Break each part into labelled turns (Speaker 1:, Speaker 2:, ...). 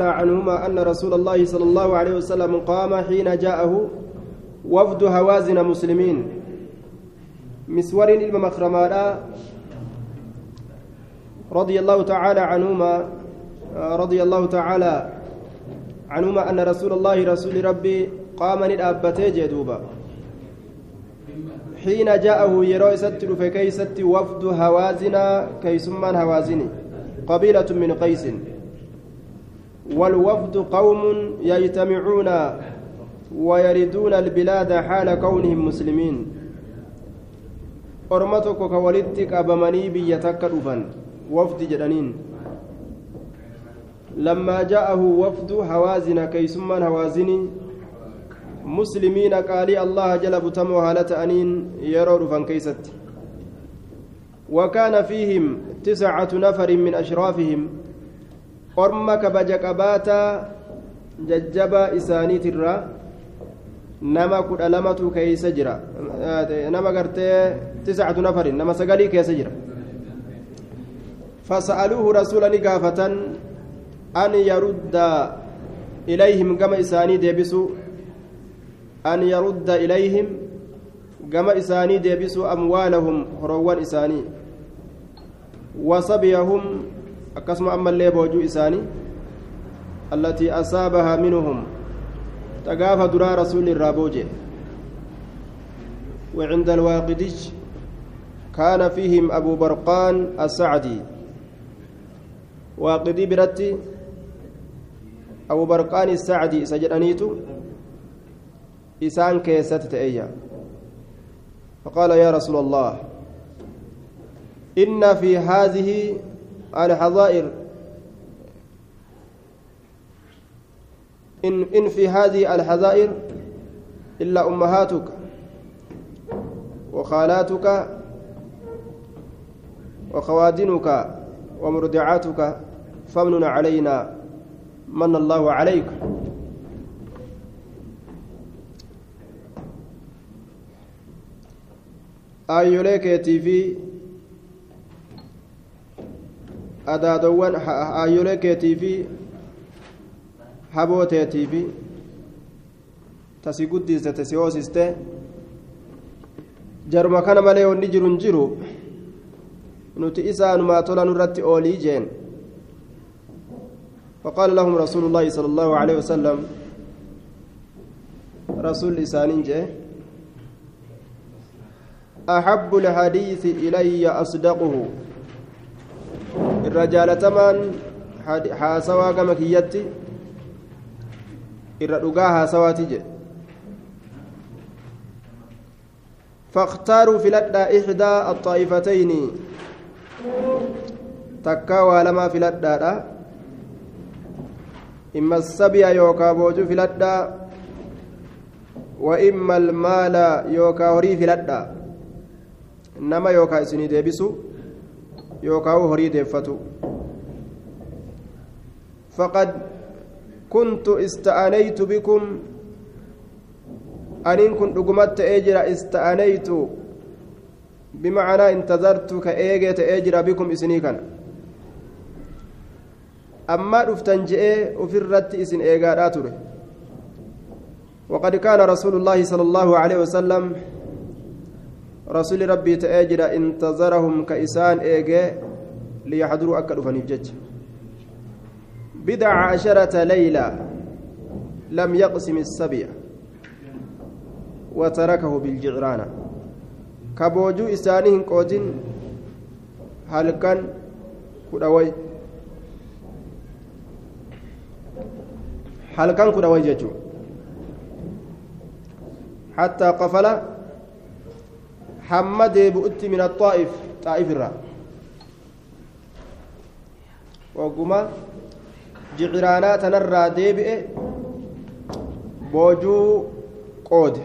Speaker 1: عنهما أن رسول الله صلى الله عليه وسلم قام حين جاءه وفد هوازن مسلمين. مسور المخرماء رضي الله تعالى عنهما رضي الله تعالى عنهما أن رسول الله رسول ربي قام ندابته جدوبا. حين جاءه يروي ستر فكيست وفد هوازن كيسمان هوازن قبيلة من قيس. والوفد قوم يجتمعون ويردون البلاد حال كونهم مسلمين. أرمتك كولدتك أبمني بيتك رفا وفد جدنين لما جاءه وفد هوازن كيسمان هوازن مسلمين قال الله جل بتمو هالة أنين رفا كيست. وكان فيهم تسعة نفر من أشرافهم. Orma kabaja qabaataa jajjabaa isaaniitirraa nama kudha lamatu keeysa jira nama gartee tiscatu nafarin nama sagalii keessa jira فسألوه رسولا نقافة أن يرد إليهم كما إساني ديبسوا أن يرد إليهم كما إساني ديبسوا أموالهم هروان إساني وصبيهم akkasuma ammallee boojuu isaanii allatii asaabahaa minhum tagaafa duraa rasuulli irraa booje وعند الواقدج كان فيهم أبو برقان السعدي. واقدي برتي أبو برقان السعدي سجدانيتو إسان كيست تأيا فقال يا رسول الله إن في هذه الحظائر إن, إن في هذه الحظائر إلا أمهاتك وخالاتك وخوادنك ومرضعاتك فمن علينا من الله عليك. آيوليك في. Adaadowwan haayyolee keetii fi haboo teetii fi tasi guddiste tasi hoosiste jaruma kana malee wanni jiru hin jiru nuti isaanumaa tola nurratti oolii jeen فقال لهم رسول الله صلى الله عليه وسلم رسول جه أحب الحديث إلي أصدقه irra jaalatamaan haasawaa gama kiyyatti irra dhugaa haasawaati jedhe فاختاروا في لدى إحدى الطائفتين تكا ولما في لدى إما السبي يوكا بوجو في لدى وإما المال يوكا هري في لدى إنما يوكا إسني ديبسو ista'anaytu bikum aniin kun dhugumatti ta'ee jira ista'anaytu bimacnaa intazartu ka eegee ta'ee jira bikum isinii kana ammaa dhuftan je'ee ofirratti isin eegaadhaa ture وقد كان رسول الله صلى الله عليه وسلم رسول ربي تأجر انتظرهم كإسان إيجي ليحضروا أكد فنفجج بضع عشرة ليلة لم يقسم السبع وتركه بالجعرانة كبوجو إسانهم قوتين هل كان كدوي. هل كان كدوي جتو حتى قفل hamma deebi'utti min axaa'if xaa'if irraa wagguma jiciraanaa tanarraa deebi'e boojuu qoode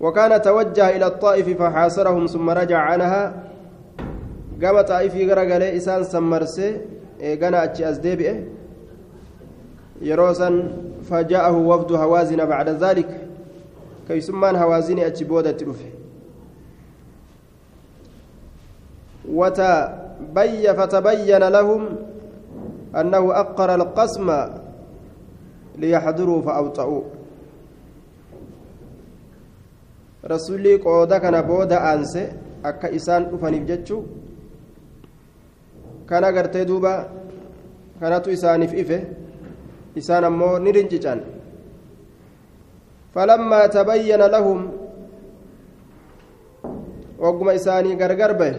Speaker 1: وكان توجه إلى الطائف فحاصرهم ثم رجع عنها. قام طائفي غرق إسان سمرسي إيقنا أتشي أزديبئه يروسا فجاءه وفد هوازن بعد ذلك. Keeysummaan hawaasini achi boodatti dhufe وتبين فتبين لهم أنه أقر القسم ليحضروا فأوطأوا. رسولي قودا كان بودا أنسي أكا إسان أفنيف جتشو. كان قرتي دوبا كانت إسانيف إفه إسان أمو نرنججان فلما تبين لهم وقم إساني غرغر به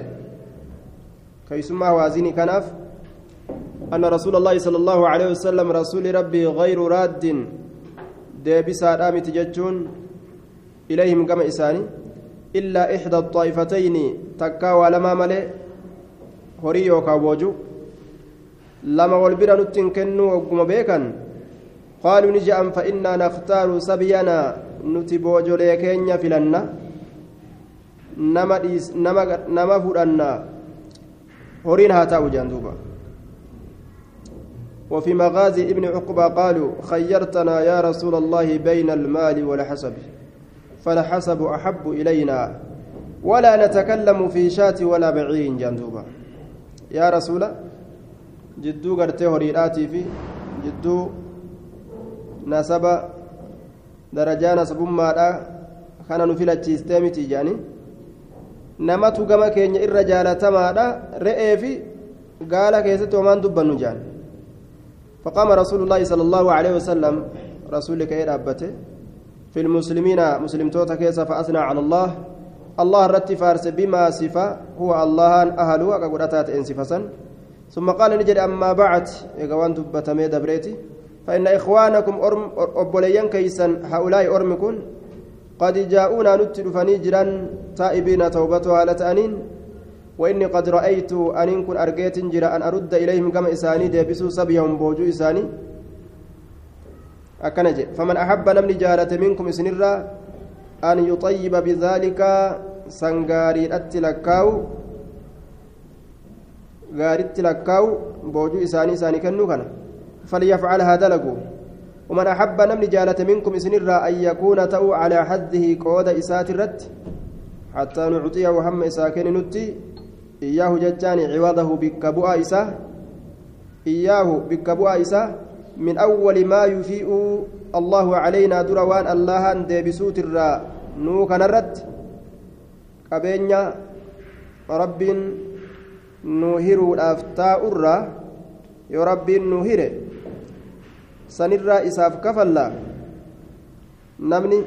Speaker 1: كيسمى وازيني كناف أن رسول الله صلى الله عليه وسلم رسول ربي غير راد ديبسا رامي تججون إليهم كما إساني إلا إحدى الطائفتين تكا ولما ملئ horii yookaan boojuu lama wal bira nutti hin ni je'an fa'innaa naftaaru sabyanaa nuti boojolee keenya filanna nama fudhanna horiin haa taa'u jaan duuba وفي مغازي ابن عقبة قالوا خيرتنا يا رسول الله بين المال والحسب فالحسب أحب إلينا ولا نتكلم في شاة ولا بعير جندوبا yaa rasuula jidduu gartee horiidhaatii fi jidduu nasaba darajaa nasabummaadhaa kana nu filachiistee miti jedhanii namatu gama keenya irra jaalatamaadha re'ee fi gaala keessatti homaan dubbannu jedhan فقام رسول الله صلى الله عليه وسلم. رسولك إيه أبته في المسلمين مسلم توتا كيسا فأثنى على الله. الله رتي فارس بما صفة هو الله أهل وقدرتات إن صفة ثم قال نجد أما بعد. إغوان دبتمي دبريتي فإن إخوانكم أرم أبوليان كيسا هؤلاء أرمكن قد جاءونا نتلفني جران تائبين توبتها لتأنين وإني قد رأيت أن كن أرجيت جرا أن أرد إليهم كما إساني ديبسوا سبيهم بوجو إساني. أكنج. فمن أحب نمني جارة منكم إسنرا أن يطيب بذلك sangaariidhatti lakkaawu gaaritti lakkaawu boojuu isaanii isaanii kennuu kana haa dalagu ومن أحب نمني جالة منكم إسنرا أن يكون تأو على حده قود إسات الرد حتى نعطيه هم إساكن نتي. إياه ججاني عوضه بكبؤ إساه إياه بكبؤ إساه من أول ما يفيء الله علينا دروان الله أن ديبسوت الرا. نرد. qabeenya rabbiin nu hiruudhaaf taa'urraa yoo rabbiin nu hire sanirraa isaaf kafalla? Namni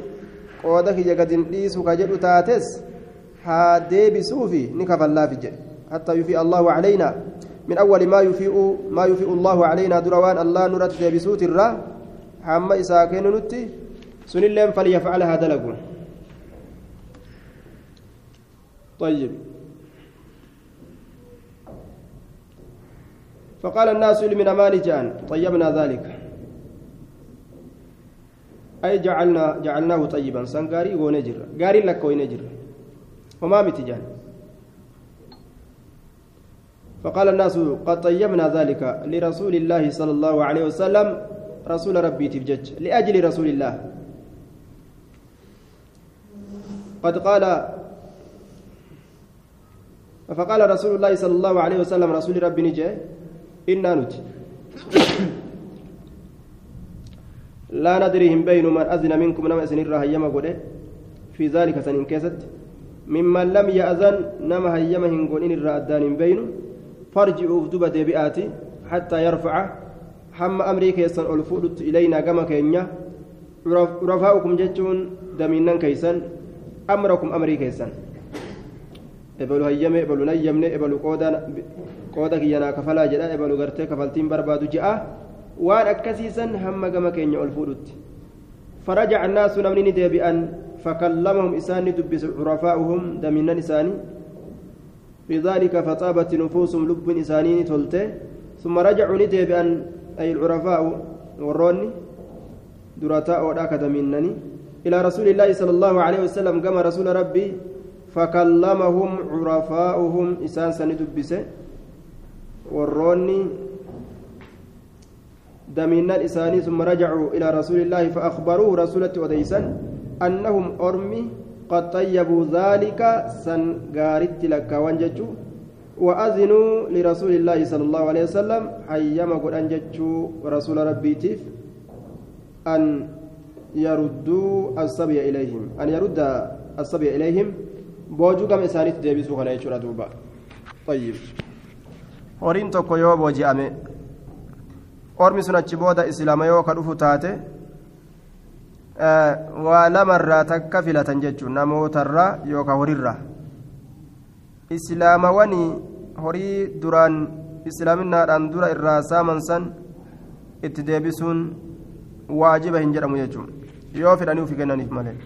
Speaker 1: qooda kiyya gadin dhiisu ka jedhu taates haa deebisuufi ni kafallaafi jedhe. حتى يفيء الله علينا من أول ما يفيء ما يفيء الله علينا دروان الله نرد بسوت الرا حما إساكين نتي سن اللين فليفعلها دلقون طيب فقال الناس من مال جان طيبنا ذلك أي جعلنا جعلناه طيبا. سنغاري ونجر غاري لك ونجر وما متجان فقال الناس قد طيبنا ذلك لرسول الله صلى الله عليه وسلم. رسول ربي تفجج. لأجل رسول الله. قد قال فقال رسول الله صلى الله عليه وسلم رسول ربي نجي. إنا نت لا ندري هم بين من أذن منكم نما سنين هيما قده. في ذلك سنين كيست. ممن لم يأذن نما هيما هنقون إن الرأدان بين فارجعوا فدوبة بآتي حتى يرفع. حم أمريكا يسن ألفودت إلينا كما كينيا. رفاؤكم جتون دمينا كيسن. أمركم أمريكا يسن. ebalu hayyame ebalu nayyamne ebalu qooda kiyyanaa kafalaa jedha ebalu gartee kafaltiin barbaadu je'a waan akkasiisan hamma gama keenya ol fuudhutti. فرجع الناس نمني ديبئا فكلمهم إساني دبس عرفاؤهم دمنا إساني بذلك فطابت نفوسهم لب إسانين تلته ثم رجعوا نديبئا أي العرفاء وروني دراتاء وداك دمنني إلى رسول الله صلى الله عليه وسلم كما رسول ربي فكلمهم عرفاؤهم إسان سندبسه والروني دمينا إساني ثم رجعوا إلى رسول الله فأخبروه رسولة وديسا أنهم أرمي قد طيبوا ذلك سن غارت لك وانججوا وأذنوا لرسول الله صلى الله عليه وسلم حيما قد أنجتشوا رسول ربي تيف أن يردوا الصبي إليهم. أن يرد الصبي إليهم. بوجو كم إسانيت ديبسوا خنا يشورا دوبا. طيب. horiin tokko yoo booji'ame ormi sun achi booda islaama yoo ka dhufu taate waa lamarraa takka filatan jechuun namootarraa yookaan horiirraa islaamawanii horii duraan islaaminaadhaan dura irraa saaman san itti deebisuun waajiba hin jedhamu jechuun yoo fedhanii ofii kennaniif malee.